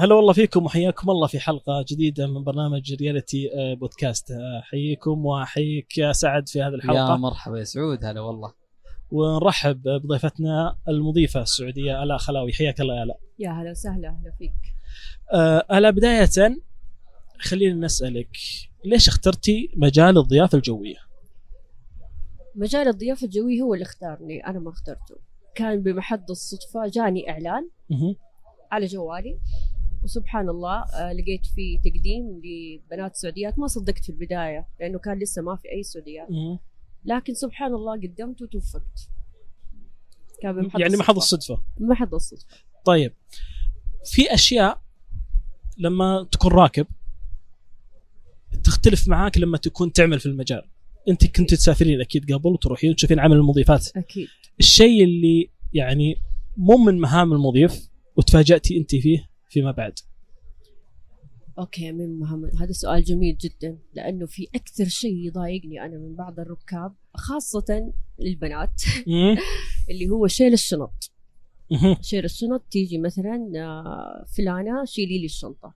هلا والله فيكم وحياكم الله في حلقة جديدة من برنامج رياليتي آه، بودكاست آه، أحييكم وأحييك يا سعد في هذه يا الحلقة مرحبا يا سعود هلا والله. ونرحب بضيفتنا المضيفة السعودية آلاء خلاوي حياك الله يا آلاء يا هلا وسهلا أهلا فيك. آه، آلاء بداية خلينا نسألك ليش اخترتي مجال الضيافة الجوية؟ مجال الضيافة الجوية هو اللي اختارني أنا ما اخترته. كان بمحض الصدفة جاني إعلان. على جوالي. وسبحان الله آه، لقيت فيه تقديم لبنات سعوديات. ما صدقت في البداية لأنه كان لسه ما في أي سعوديات. لكن سبحان الله قدمت وتوفقت. كان بمحض يعني محض الصدفة. الصدفة. بمحض الصدفة. طيب في أشياء لما تكون راكب تختلف معاك لما تكون تعمل في المجال. أنت كنت تسافرين أكيد قبل وتروحين وتشوفين عمل المضيفات. أكيد. الشيء اللي يعني مو من مهام المضيف وتفاجأتي أنت فيه فيما بعد. أوكي من مهم هذا سؤال جميل جدا لأنه في أكثر شيء يضايقني أنا من بعض الركاب خاصة البنات. اللي هو شيل الشنط. شيل الشنط تيجي مثلا آه، فلانة شيلي لي الشنطة.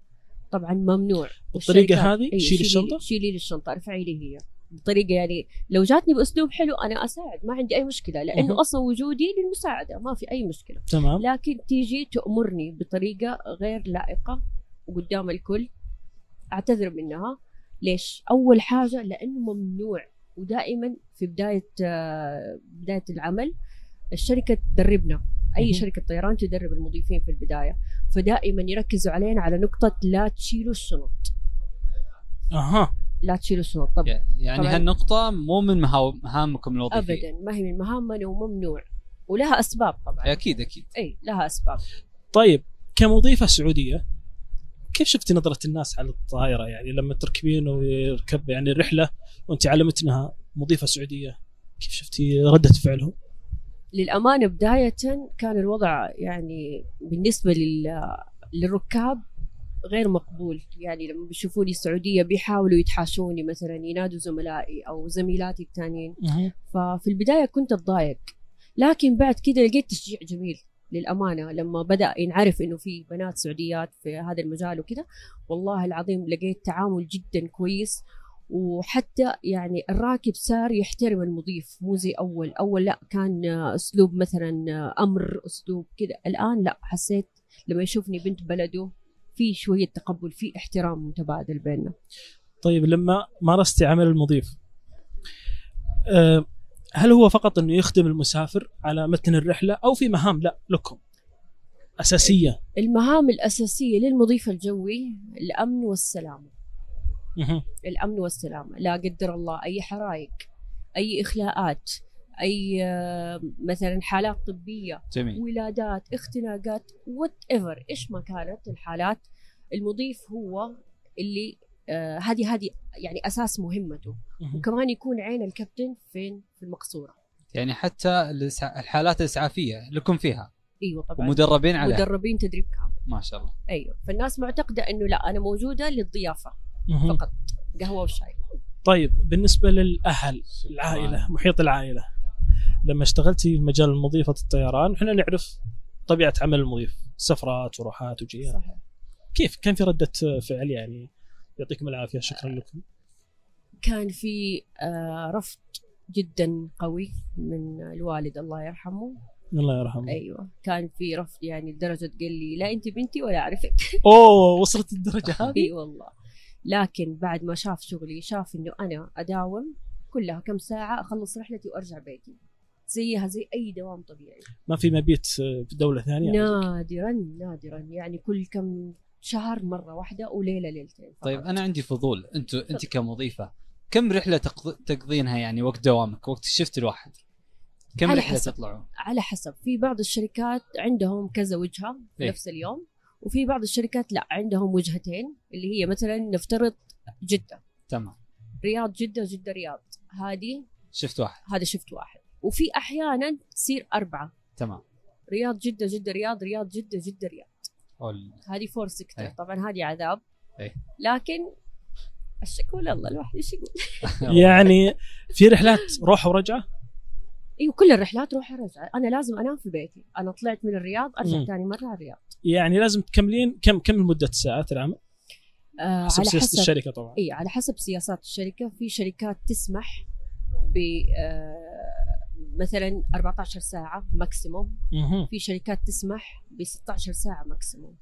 طبعا ممنوع. والشركات- هذه؟ أيوة، شيلي الشنطة؟ شيلي لي الشنطة أرفعي لي هي. بطريقة يعني لو جاتني بأسلوب حلو أنا أساعد ما عندي أي مشكلة. لأنه أصلا وجودي للمساعدة ما في أي مشكلة. تمام. لكن تيجي تأمرني بطريقة غير لائقة وقدام الكل أعتذر منها. ليش؟ أول حاجة لأنه ممنوع. ودائما في بداية آه، بداية العمل الشركة تدربنا. أي مهم. شركة طيران تدرب المضيفين في البداية. فدائما يركزوا علينا على نقطة لا تشيلوا الشنط. أها. لا تشيلوا الشنط طبعا يعني طبعاً. هالنقطة مو من مهامكم الوظيفية أبدا. ما هي من مهامنا وممنوع. ولها أسباب طبعا. أكيد أكيد. أي لها أسباب. طيب كمضيفة سعودية كيف شفتي نظرة الناس على الطائرة؟ يعني لما تركبين ويركب يعني الرحلة وانت علمت انها مضيفة سعودية كيف شفتي ردة فعلهم؟ للأمانة بداية كان الوضع يعني بالنسبة لل... للركاب غير مقبول. يعني لما بيشوفوني سعودية بيحاولوا يتحاشوني مثلا ينادوا زملائي أو زميلاتي التانيين. ففي البداية كنت أتضايق. لكن بعد كده لقيت تشجيع جميل للأمانة. لما بدأ ينعرف إنه في بنات سعوديات في هذا المجال وكده والله العظيم لقيت تعامل جدا كويس. وحتى يعني الراكب صار يحترم المضيف مو زي أول. أول لا كان أسلوب مثلا أمر أسلوب كده. الآن لا حسيت لما يشوفني بنت بلده في شوية تقبل في احترام متبادل بيننا. طيب لما مارستي عمل المضيف أه، هل هو فقط إنه يخدم المسافر على متن الرحلة أو في مهام؟ لا لكم. أساسية؟ المهام الأساسية للمضيف الجوي الأمن والسلامة. مهم. الأمن والسلامة. لا قدر الله أي حرائق أي إخلاءات أي آه، مثلا حالات طبية جميل. ولادات اختناقات وات ايفر إيش ما كانت الحالات المضيف هو اللي آه، هذه هذه يعني أساس مهمته. مهم. وكمان يكون عين الكابتن فين؟ في المقصورة. يعني حتى الحالات الإسعافية لكم فيها. أيوه طبعا. ومدربين عليها. مدربين تدريب كامل. ما شاء الله. أيوه. فالناس معتقدة إنه لا أنا موجودة للضيافة مهم. فقط. قهوة وشاي. طيب بالنسبة للأهل العائلة محيط العائلة لما اشتغلتي في مجال مضيفة الطيران إحنا نعرف طبيعة عمل المضيف سفرات وروحات وجيات صحيح. كيف؟ كان في ردة فعل يعني؟ يعطيكم العافية شكرا لكم. كان في آه، رفض جدا قوي من الوالد الله يرحمه. الله يرحمه. أيوه. كان في رفض يعني لدرجة قال لي لا أنت بنتي ولا أعرفك. أوه وصلت الدرجة هذه؟ اي والله. لكن بعد ما شاف شغلي شاف إنه أنا أداوم كلها كم ساعة أخلص رحلتي وأرجع بيتي. زيها زي أي دوام طبيعي. ما في مبيت في دولة ثانية نادرا نادرا. يعني كل كم شهر مرة واحدة وليله ليلتين فقط. طيب أنا عندي فضول. أنت أنت كمضيفة كم رحلة تقض- تقضينها يعني وقت دوامك وقت الشفت الواحد؟ كم على رحلة حسب. تطلعوا على حسب. في بعض الشركات عندهم كذا وجهة في إيه. نفس اليوم وفي بعض الشركات لا عندهم وجهتين اللي هي مثلا نفترض جدة. تمام. رياض جدة جده رياض. هذه شفت واحد. هذا شفت واحد. وفي أحيانا تصير أربعة. تمام. رياض جدة جدة رياض رياض جدة جدة رياض. أول. هذه four sector إيه. طبعا هذه عذاب. إيه. لكن الشكوى لله الواحد إيش يقول؟ يعني في رحلات روح ورجعة؟ أيوه كل الرحلات روح ارجع أنا لازم أنام في بيتي. أنا طلعت من الرياض أرجع مم. ثاني مرة على الرياض. يعني لازم تكملين كم كم مده ساعات العمل؟ آه حسب على سياسة حسب. الشركة طبعا. اي على حسب سياسات الشركة. في شركات تسمح ب آه مثلا 14 ساعة maximum. في شركات تسمح ب 16 ساعة maximum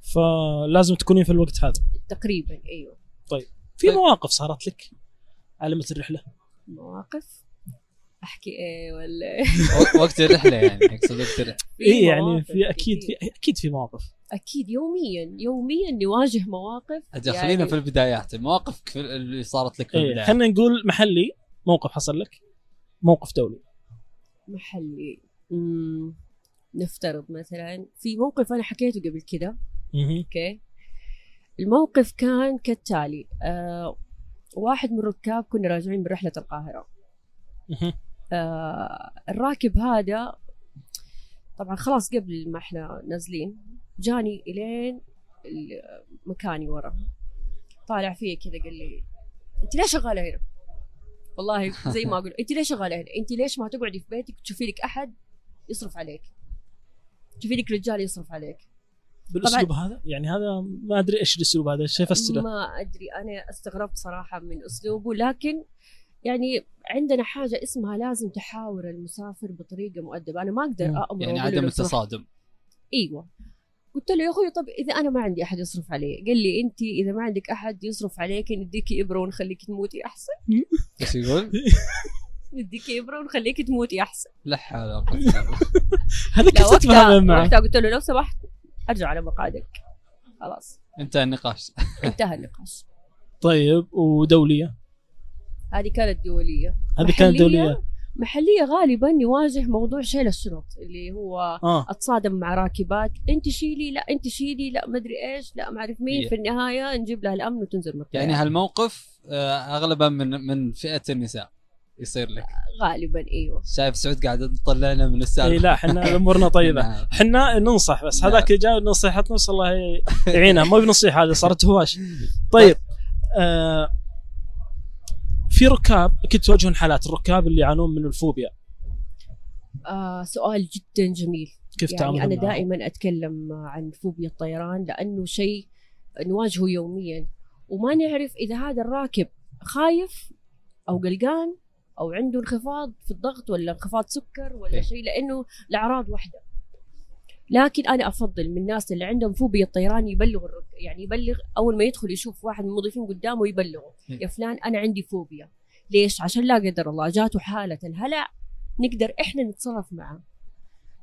فلازم تكونين في الوقت هذا. تقريبا أيوه. في طيب. مواقف صارت لك؟ على الرحلة. مواقف؟ أحكي إيه ولا؟ وقت الرحلة يعني أقصد وقت الرحلة. اي يعني في أكيد. في أكيد في مواقف. أكيد يوميا يوميا نواجه مواقف أجل يعني- خلينا في البدايات. المواقف في- اللي صارت لك في اي البدايات خلينا نقول محلي موقف حصل لك. موقف دولي محلي مم. نفترض مثلا في موقف أنا حكيته قبل مهم. أوكي الموقف كان كالتالي آه واحد من الركاب كنا راجعين من رحلة القاهرة. آه الراكب هذا طبعا خلاص قبل ما إحنا نازلين جاني إلين ال- مكاني ورا طالع فيا كذا قال لي أنت ليش شغالة هنا؟ والله زي ما أقول انت ليش شغالة هنا؟ انت ليش ما تقعدي في بيتك تشوفي لك أحد يصرف عليك؟ تشوفي لك رجال يصرف عليك بالأسلوب هذا يعني هذا ما أدري إيش الأسلوب هذا إيش يفسره ما أدري أنا استغربت صراحة من أسلوبه لكن يعني عندنا حاجة اسمها لازم تحاور المسافر بطريقة مؤدبة أنا ما أقدر مم. أمر يعني عدم. التصادم إيوه قلت له يا أخوي طب إذا أنا ما عندي أحد يصرف علي قال لي انت إذا ما عندك أحد يصرف عليك نديكي إبرة ونخليك تموتي أحسن. إيش يقول؟ نديكي إبرة ونخليك تموتي أحسن. لا حول ولا قوة إلا بالله. هذا كيف تتفاهم معه وقتها قلت له لو سمحت أرجع على مقعدك. خلاص. انتهى النقاش. انتهى النقاش. طيب ودولية؟ هذه كانت دولية. هذه كانت؟ دولية. محلية غالبا نواجه موضوع شيل الشنط اللي هو آه أتصادم مع راكبات أنت شيلي لا أنت شيلي لا مدري إيش لا ما أعرف مين. في النهاية نجيب لها الأمن وتنزل من. يعني هالموقف آه، اغلبا من من فئة النساء يصير لك غالبا إيوه شايف سعود قاعد تطلعنا من السالفة إي لا إحنا أمورنا طيبة نعم. إحنا ننصح بس نعم. هذاك جاء نصيحتنا الله يعينها مو بنصيحه هذه صارت هواش طيب آه في ركاب أكيد تواجهون حالات الركاب اللي يعانون من الفوبيا آه سؤال جدا جميل كيف يعني أنا؟ دائما أتكلم عن فوبيا الطيران لأنه شيء نواجهه يوميا وما نعرف إذا هذا الراكب خايف أو قلقان أو عنده انخفاض في الضغط ولا انخفاض سكر ولا إيه. شيء لأنه الأعراض واحدة لكن أنا أفضل من الناس اللي عندهم فوبيا الطيران يبلغ الرك... يعني يبلغ أول ما يدخل يشوف واحد من المضيفين قدامه يبلغه. يا فلان أنا عندي فوبيا ليش عشان لا قدر الله جاته حالة هلع نقدر إحنا نتصرف معه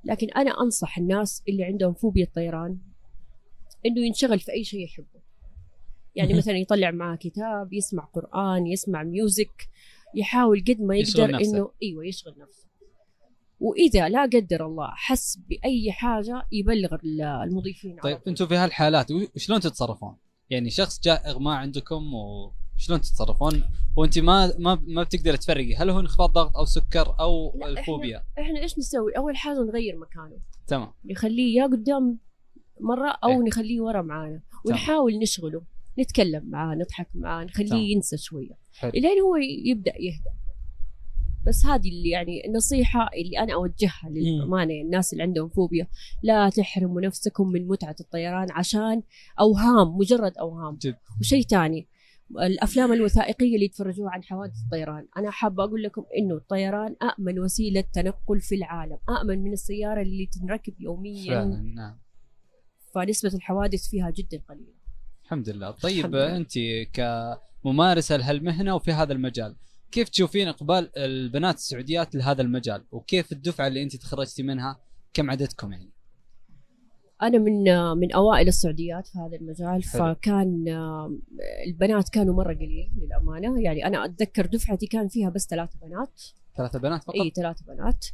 لكن أنا أنصح الناس اللي عندهم فوبيا الطيران إنه ينشغل في أي شيء يحبه يعني. مثلا يطلع معاه كتاب يسمع قرآن يسمع ميوزك يحاول قد ما يقدر. إنه إيوه يشغل نفسه وإذا لا قدر الله حس بأي حاجة يبلغ ال- المضيفين طيب. أنتم في هالحالات وشلون تتصرفون؟ يعني شخص جاء اغماء عندكم وشلون تتصرفون؟ وأنت ما ما ما بتقدر تفرقي هل هو انخفاض ضغط أو سكر أو الفوبيا؟ إحنا إيش نسوي أول حاجة نغير مكانه تمام نخليه يا قدام مرة أو إيه. نخليه ورا معانا ونحاول نشغله نتكلم معاه نضحك معاه نخليه تمام. ينسى شوية. إلين هو يبدأ يهدى بس هذه اللي يعني النصيحة اللي أنا أوجهها للأمانة الناس اللي عندهم فوبيا لا تحرموا نفسكم من متعة الطيران عشان أوهام مجرد أوهام. جد. وشيء تاني الأفلام الوثائقية اللي يتفرجوها عن حوادث الطيران. أنا حابة أقول لكم إنه الطيران أأمن وسيلة تنقل في العالم أأمن من السيارة اللي تنركب يوميا. فعلا نعم. فنسبة الحوادث فيها جدا قليلة. الحمد لله. طيب الحمد لله. انت كممارسة لهالمهنة وفي هذا المجال كيف تشوفين إقبال البنات السعوديات لهذا المجال؟ وكيف الدفعة اللي أنت تخرجتي منها؟ كم عددكم يعني؟ أنا من من أوائل السعوديات في هذا المجال حلو. فكان البنات كانوا مرة قليل للأمانة. يعني أنا أتذكر دفعتي كان فيها بس ثلاثة بنات. ثلاثة بنات فقط؟ أي ثلاثة بنات.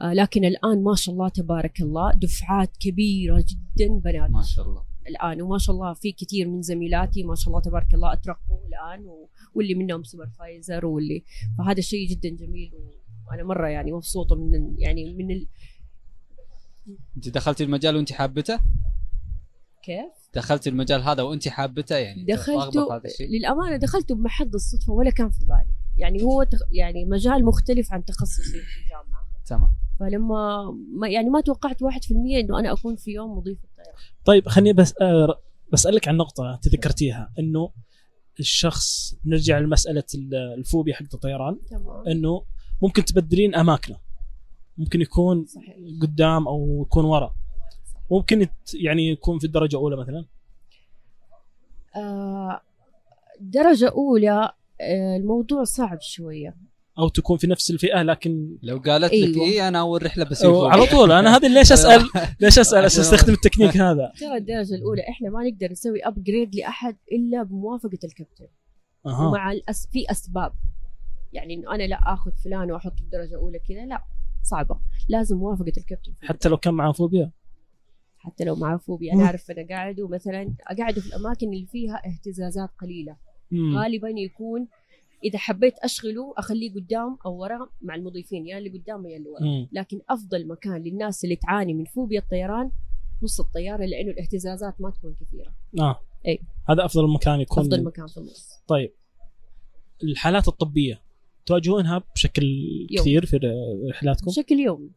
آه، لكن الآن ما شاء الله تبارك الله دفعات كبيرة جدا بنات. ما شاء الله. الآن. وما شاء الله في كثير من زميلاتي ما شاء الله تبارك الله أترقوا الآن و- واللي منهم سوبرفايزر واللي فهذا شيء جدا جميل وأنا مرة يعني مبسوطة من يعني من ال... أنت دخلتي المجال وأنت حابته؟ كيف؟ دخلتي المجال هذا وأنت حابته؟ يعني دخلته الشيء؟ للأمانة دخلته بمحض الصدفة ولا كان في بالي. يعني هو تخ... يعني مجال مختلف عن تخصصي في الجامعة. تمام. فلما ما يعني ما توقعت 1% إنه أنا أكون في يوم مضيفة. طيب خليني بس آه، بسألك عن نقطة انت ذكرتيها إنه الشخص نرجع لمسألة ال- الفوبيا حق الطيران إنه ممكن تبدلين أماكنه. ممكن يكون صحيح. قدام أو يكون ورا. ممكن يعني يكون في الدرجة الأولى مثلا؟ آه درجة أولى آه الموضوع صعب شوية. أو تكون في نفس الفئة لكن لو قالت لك أيوة. إيه أنا أول رحلة بس على طول. أنا هذا ليش أسأل؟ ليش أسأل؟ عشان أستخدم التكنيك هذا. ترى الدرجة الأولى إحنا ما نقدر نسوي upgrade لأحد إلا بموافقة الكابتن. أها. ومع الأس... في أسباب. يعني إنه أنا لا آخذ فلان وأحطه في درجة أولى كذا لا. صعبة. لازم موافقة الكابتن حتى لو كان معاه فوبيا. حتى لو معه فوبيا. أنا أعرف أنا قاعدة مثلا اقعده في الأماكن اللي فيها اهتزازات قليلة. غالبا يكون إذا حبيت أشغله أخليه قدام أو ورا مع المضيفين يا اللي قدام يا اللي ورا. مم. لكن أفضل مكان للناس اللي تعاني من فوبيا الطيران نص الطيارة لأنه الاهتزازات ما تكون كثيرة. آه. أي. هذا أفضل مكان يكون أفضل مكان في النص. طيب. الحالات الطبية تواجهونها بشكل يوم. كثير في رحلاتكم؟ بشكل يومي.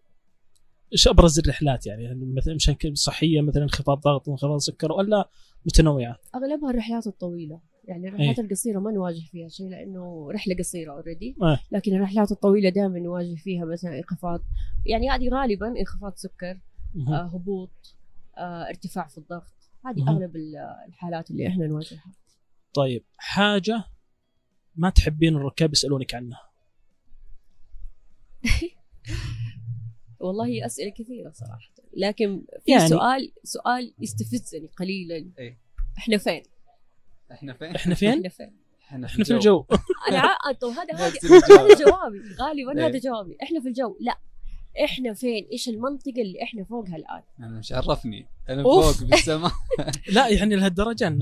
إيش أبرز الرحلات يعني؟ مثلا مشاكل صحية مثلا انخفاض ضغط انخفاض سكر ولا متنوعة؟ أغلبها الرحلات الطويلة. يعني الرحلات القصيرة ما نواجه فيها شيء لأنه رحلة قصيرة اوريدي آه. لكن الرحلات الطويلة دائما نواجه فيها مثلا انخفاض يعني هذه غالبا انخفاض سكر. آه هبوط آه ارتفاع في الضغط هذه. أغلب ال- الحالات اللي إحنا نواجهها طيب حاجة ما تحبين الركاب يسألونك عنها والله أسئلة كثيرة صراحة لكن في يعني- يعني سؤال سؤال يستفزني قليلا إيه. إحنا فين؟ إحنا فين؟ إحنا فين؟ إحنا فين؟ إحنا في الجو أنا ع... طب هذا هذا جوابي غالبا إيه. هذا جوابي إحنا في الجو لا إحنا فين؟ إيش المنطقة اللي إحنا فوقها الآن؟ أنا مش عرفني أنا أوف. فوق بالسماء لا يعني لهالدرجة ان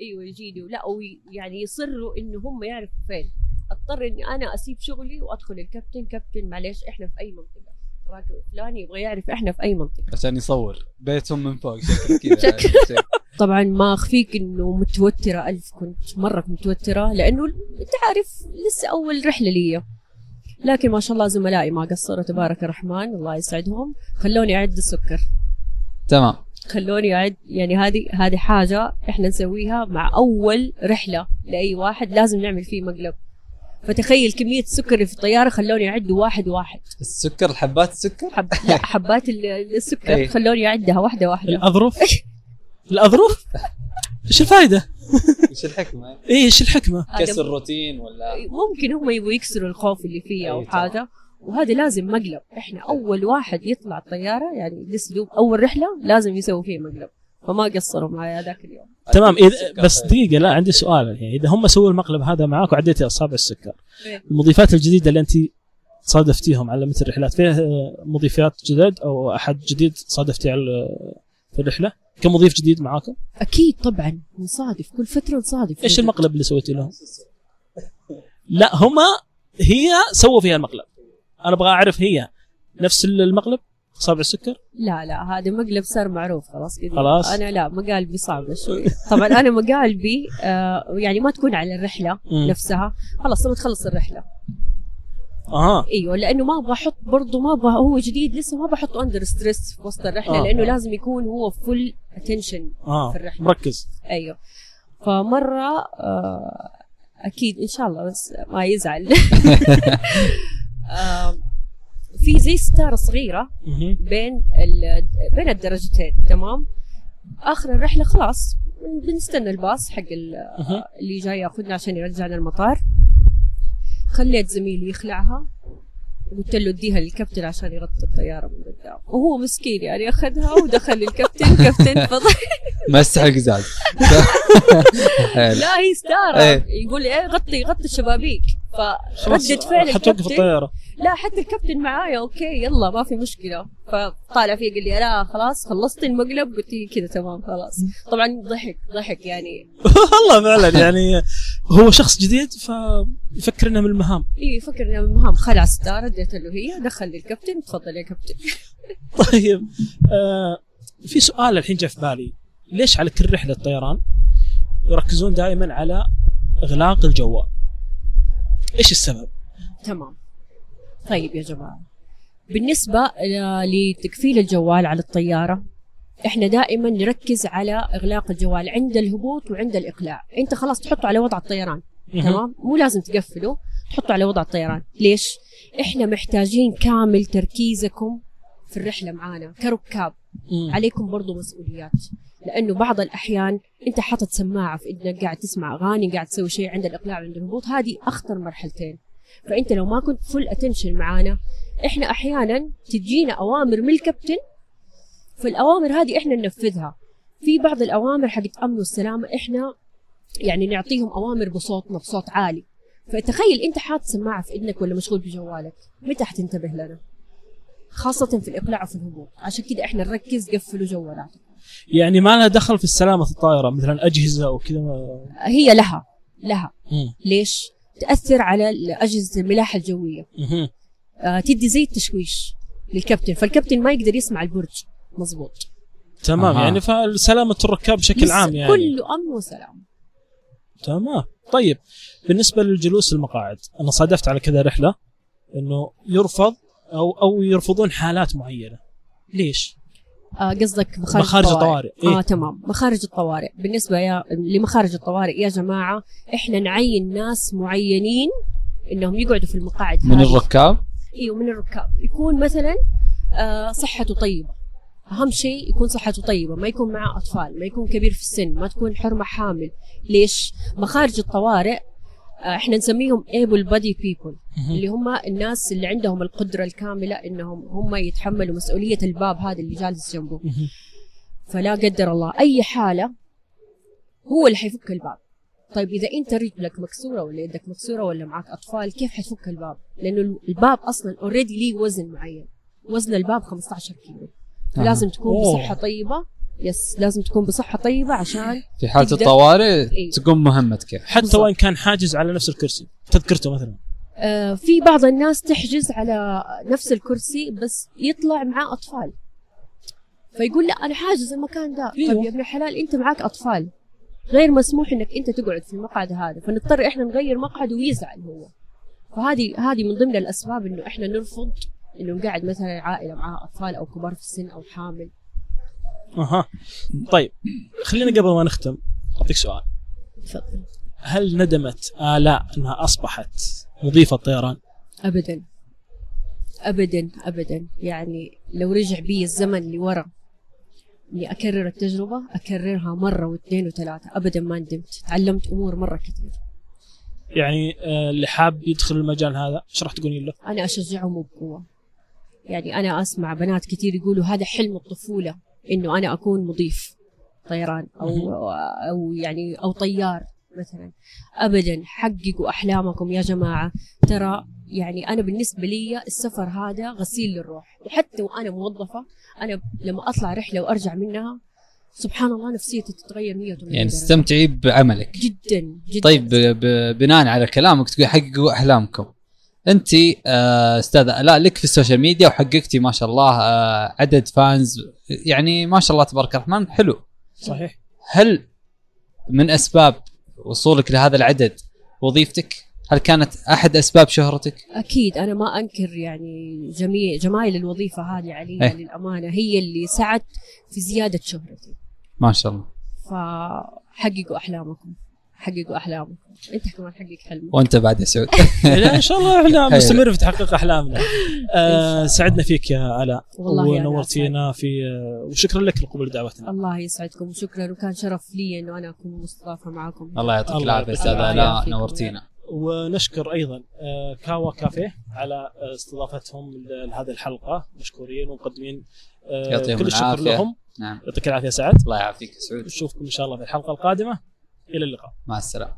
أيوه يجيني لا وي- يعني يصروا انه هم يعرفوا فين اضطر إني أنا أسيب شغلي وأدخل الكابتن كابتن معلش إحنا في أي منطقة الراكب الفلاني يبغى يعرف إحنا في أي منطقة. عشان يصور. بيتهم من فوق. شكل كذا. طبعا ما أخفيك إنه متوترة. ألف كنت مرة متوترة. لأنه أنت عارف لسه أول رحلة لي لكن ما شاء الله زملائي ما قصروا. تبارك الرحمن. الله يسعدهم. خلوني أعد السكر. تمام. خلوني أعد. يعني هذه هذه حاجة إحنا نسويها مع أول رحلة لأي واحد. لازم نعمل فيه مقلب. فتخيل كمية السكر اللي في الطيارة خلوني أعد واحد واحد السكر حبات السكر حب لا حبات ال- السكر أي. خلوني أعدها واحدة واحدة الاظرف الاظرف إيش الفائده؟ إيش الحكمة؟ إيه إيش الحكمة؟ هذا كسر روتين ولا ممكن هم يبغوا يكسروا الخوف اللي فيه طبعاً. حاجة وهذا لازم مقلب إحنا أول واحد يطلع الطيارة يعني الاسلوب أول رحلة لازم يسوي فيه مقلب فما قصروا معي هذاك اليوم. تمام إذا السكر بس. دقيقة لا عندي سؤال يعني إذا هم سووا المقلب هذا معاك وعديتي أصابع السكر. إيه. المضيفات الجديدة اللي أنت صادفتيهم على مثل الرحلات فيها آه، مضيفات جدد أو أحد جديد صادفتي على في الرحلة؟ كمضيف جديد معاكم؟ أكيد طبعا نصادف كل فترة نصادف. إيش المقلب اللي سويتي لهم؟ لا هم هي سووا فيها المقلب. أنا أبغى أعرف هي نفس المقلب؟ اصابع السكر؟ لا لا هذا مقلب صار معروف خلاص كذا خلاص. أنا لا مقالبي صعبه شوي طبعا أنا مقالبي آه يعني ما تكون على الرحلة مم. نفسها. خلاص لما تخلص الرحلة. أها. أيوه لأنه ما أبغى أحط برضه ما أبغى هو جديد لسه ما بحطه under stress في وسط الرحلة آه. لأنه لازم يكون هو full attention آه. في الرحلة. مركز. أيوه. فمرة آه أكيد إن شاء الله بس ما يزعل. آه في زي ستاره صغيرة. بين ال- بين الدرجتين تمام آخر الرحلة خلاص بنستنى الباص حق. اللي جاي ياخذنا عشان يرجعنا المطار خليت زميلي يخلعها قلت له اديها للكابتن عشان يغطي الطيارة من قدام وهو مسكين يعني أخذها ودخل الكابتن كابتن فضل مسح القزاز حلو. لا هي ستاره إيه. يقول لي إيه غطي غطي الشبابيك فردة فعل حتوقف الكابتن. الطياره لا حتى الكابتن معايا okay يلا ما في مشكلة. فطالع فيه قال لي لا خلاص خلصت المقلب. قلت لي كذا تمام خلاص. طبعا ضحك ضحك يعني. والله فعلا يعني هو شخص جديد فيفكر انه من المهام. إي فكر انه المهم خلع ستاره اديت له هي دخل لي الكابتن تفضل يا كابتن. طيب آه في سؤال الحين جاء في بالي. ليش على كل رحلة طيران يركزون دائما على إغلاق الجوال؟ إيش السبب؟ تمام. طيب يا جماعة بالنسبة آه، لتكفيل الجوال على الطيارة إحنا دائما نركز على إغلاق الجوال عند الهبوط وعند الإقلاع. أنت خلاص تحطه على وضع الطيران تمام؟ مو لازم تقفله تحطه على وضع الطيران. ليش؟ إحنا محتاجين كامل تركيزكم في الرحلة معانا كركاب. عليكم برضو مسؤوليات. لأنه بعض الأحيان أنت حاطط سماعة في اذنك قاعد تسمع أغاني قاعد تسوي شيء عند الاقلاع وعند الهبوط هذه أخطر مرحلتين. فأنت لو ما كنت فل اتنشن معانا إحنا أحيانا تجينا أوامر من الكابتن فالأوامر هذه إحنا ننفذها. في بعض الأوامر حقت أمن والسلامة إحنا يعني نعطيهم أوامر بصوتنا بصوت عالي. فتخيل أنت حاط سماعة في اذنك ولا مشغول بجوالك متى حتنتبه لنا؟ خاصة في الإقلاع وفي الهبوط. عشان كده إحنا نركز قفلوا جوالاتكم. يعني ما لها دخل في سلامه الطائرة مثلا أجهزة وكذا هي لها لها مم. ليش؟ تأثر على أجهزة الملاحة الجوية مهم. آه تدي زي التشويش للكابتن فالكابتن ما يقدر يسمع البرج مزبوط تمام أها. يعني فسلامه الركاب بشكل عام يعني كله أمن وسلام تمام طيب بالنسبة للجلوس المقاعد أنا صادفت على كذا رحلة إنه يرفض أو أو يرفضون حالات معينة ليش؟ آه قصدك مخارج, مخارج الطوارئ. إيه؟ آه تمام. مخارج الطوارئ. بالنسبة يا لمخارج الطوارئ يا جماعة إحنا نعين ناس معينين إنهم يقعدوا في المقاعد من هذه. الركاب؟ إيوه من الركاب. يكون مثلا آه صحته طيبة. أهم شيء يكون صحته طيبة ما يكون معه أطفال ما يكون كبير في السن ما تكون حرمة حامل. ليش؟ مخارج الطوارئ إحنا نسميهم body people مهم. اللي هم الناس اللي عندهم القدرة الكاملة إنهم هم يتحملوا مسؤولية الباب هذا اللي جالس جنبه. فلا قدر الله. أي حالة هو اللي حيفك الباب. طيب إذا أنت رجلك مكسورة ولا يدك مكسورة ولا معك أطفال كيف حتفك الباب؟ لأنه الباب أصلا اوريدي ليه وزن معين. وزن الباب 15 كيلو. فلازم تكون أوه. بصحه طيبة. يس لازم تكون بصحة طيبة عشان في حالة الطوارئ إيه. تقوم مهمتك حتى بالضبط. وإن كان حاجز على نفس الكرسي تذكرته مثلا. آه في بعض الناس تحجز على نفس الكرسي بس يطلع معاه أطفال. فيقول لا أنا حاجز المكان ده. أيوه. طيب يا ابن الحلال أنت معك أطفال. غير مسموح إنك أنت تقعد في المقعد هذا. فنضطر إحنا نغير مقعد ويزعل هو. فهذه هذه من ضمن الأسباب إنه إحنا نرفض إنه نقعد مثلا عائلة معها أطفال أو كبار في السن أو حامل. أها. طيب خلينا قبل ما نختم أعطيك سؤال. تفضل. هل ندمت آلاء أنها أصبحت مضيفة طيران؟ ابدا. ابدا ابدا. يعني لو رجع بي الزمن لورا اني أكرر التجربة أكررها مرة واثنين وثلاثة. ابدا ما ندمت. تعلمت أمور مرة كثير. يعني آه، اللي حاب يدخل المجال هذا إيش راح تقولين له؟ أنا اشجعهم بقوة. يعني أنا أسمع بنات كثير يقولوا هذا حلم الطفولة. إنه أنا أكون مضيف طيران أو أو يعني أو طيار مثلا. ابدا حققوا أحلامكم يا جماعة. ترى يعني أنا بالنسبة لي السفر هذا غسيل للروح. وحتى وأنا موظفة أنا لما أطلع رحلة وأرجع منها سبحان الله نفسيتي تتغير 180 يعني. تستمتعي بعملك. جدا جدا. طيب بناء على كلامك تقول حققوا أحلامكم. انت آه، استاذة الاء لك في ال social media وحققتي ما شاء الله آه، عدد fans يعني ما شاء الله تبارك الرحمن حلو صحيح؟ هل من أسباب وصولك لهذا العدد وظيفتك؟ هل كانت أحد أسباب شهرتك؟ أكيد أنا ما أنكر يعني جميع جمايل الوظيفة هذه علي إيه. للأمانة هي اللي سعت في زيادة شهرتي ما شاء الله فحققوا أحلامكم حققوا احلامكم أنت كمان حقق حلمك. وأنت بعد يا سعود. لا إن شاء الله إحنا. مستمر في تحقيق أحلامنا. آه سعدنا فيك يا آلاء. ونورتينا في آه وشكرا لك لقبول دعوتنا. الله يسعدكم وشكرا وكان شرف لي إنه أنا أكون مستضافة معكم الله يعطيك العافية العافية. آلاء. نورتينا. ونشكر أيضا آه كاوا كافيه على استضافتهم لهذه الحلقة. مشكورين ومقدمين آه يعطيهم كل الشكر العافية. لهم. نعم. يعطيك العافية سعد. الله يعافيك يا سعود. نشوفكم إن شاء الله في الحلقة القادمة. إلى اللقاء. مع السلامة.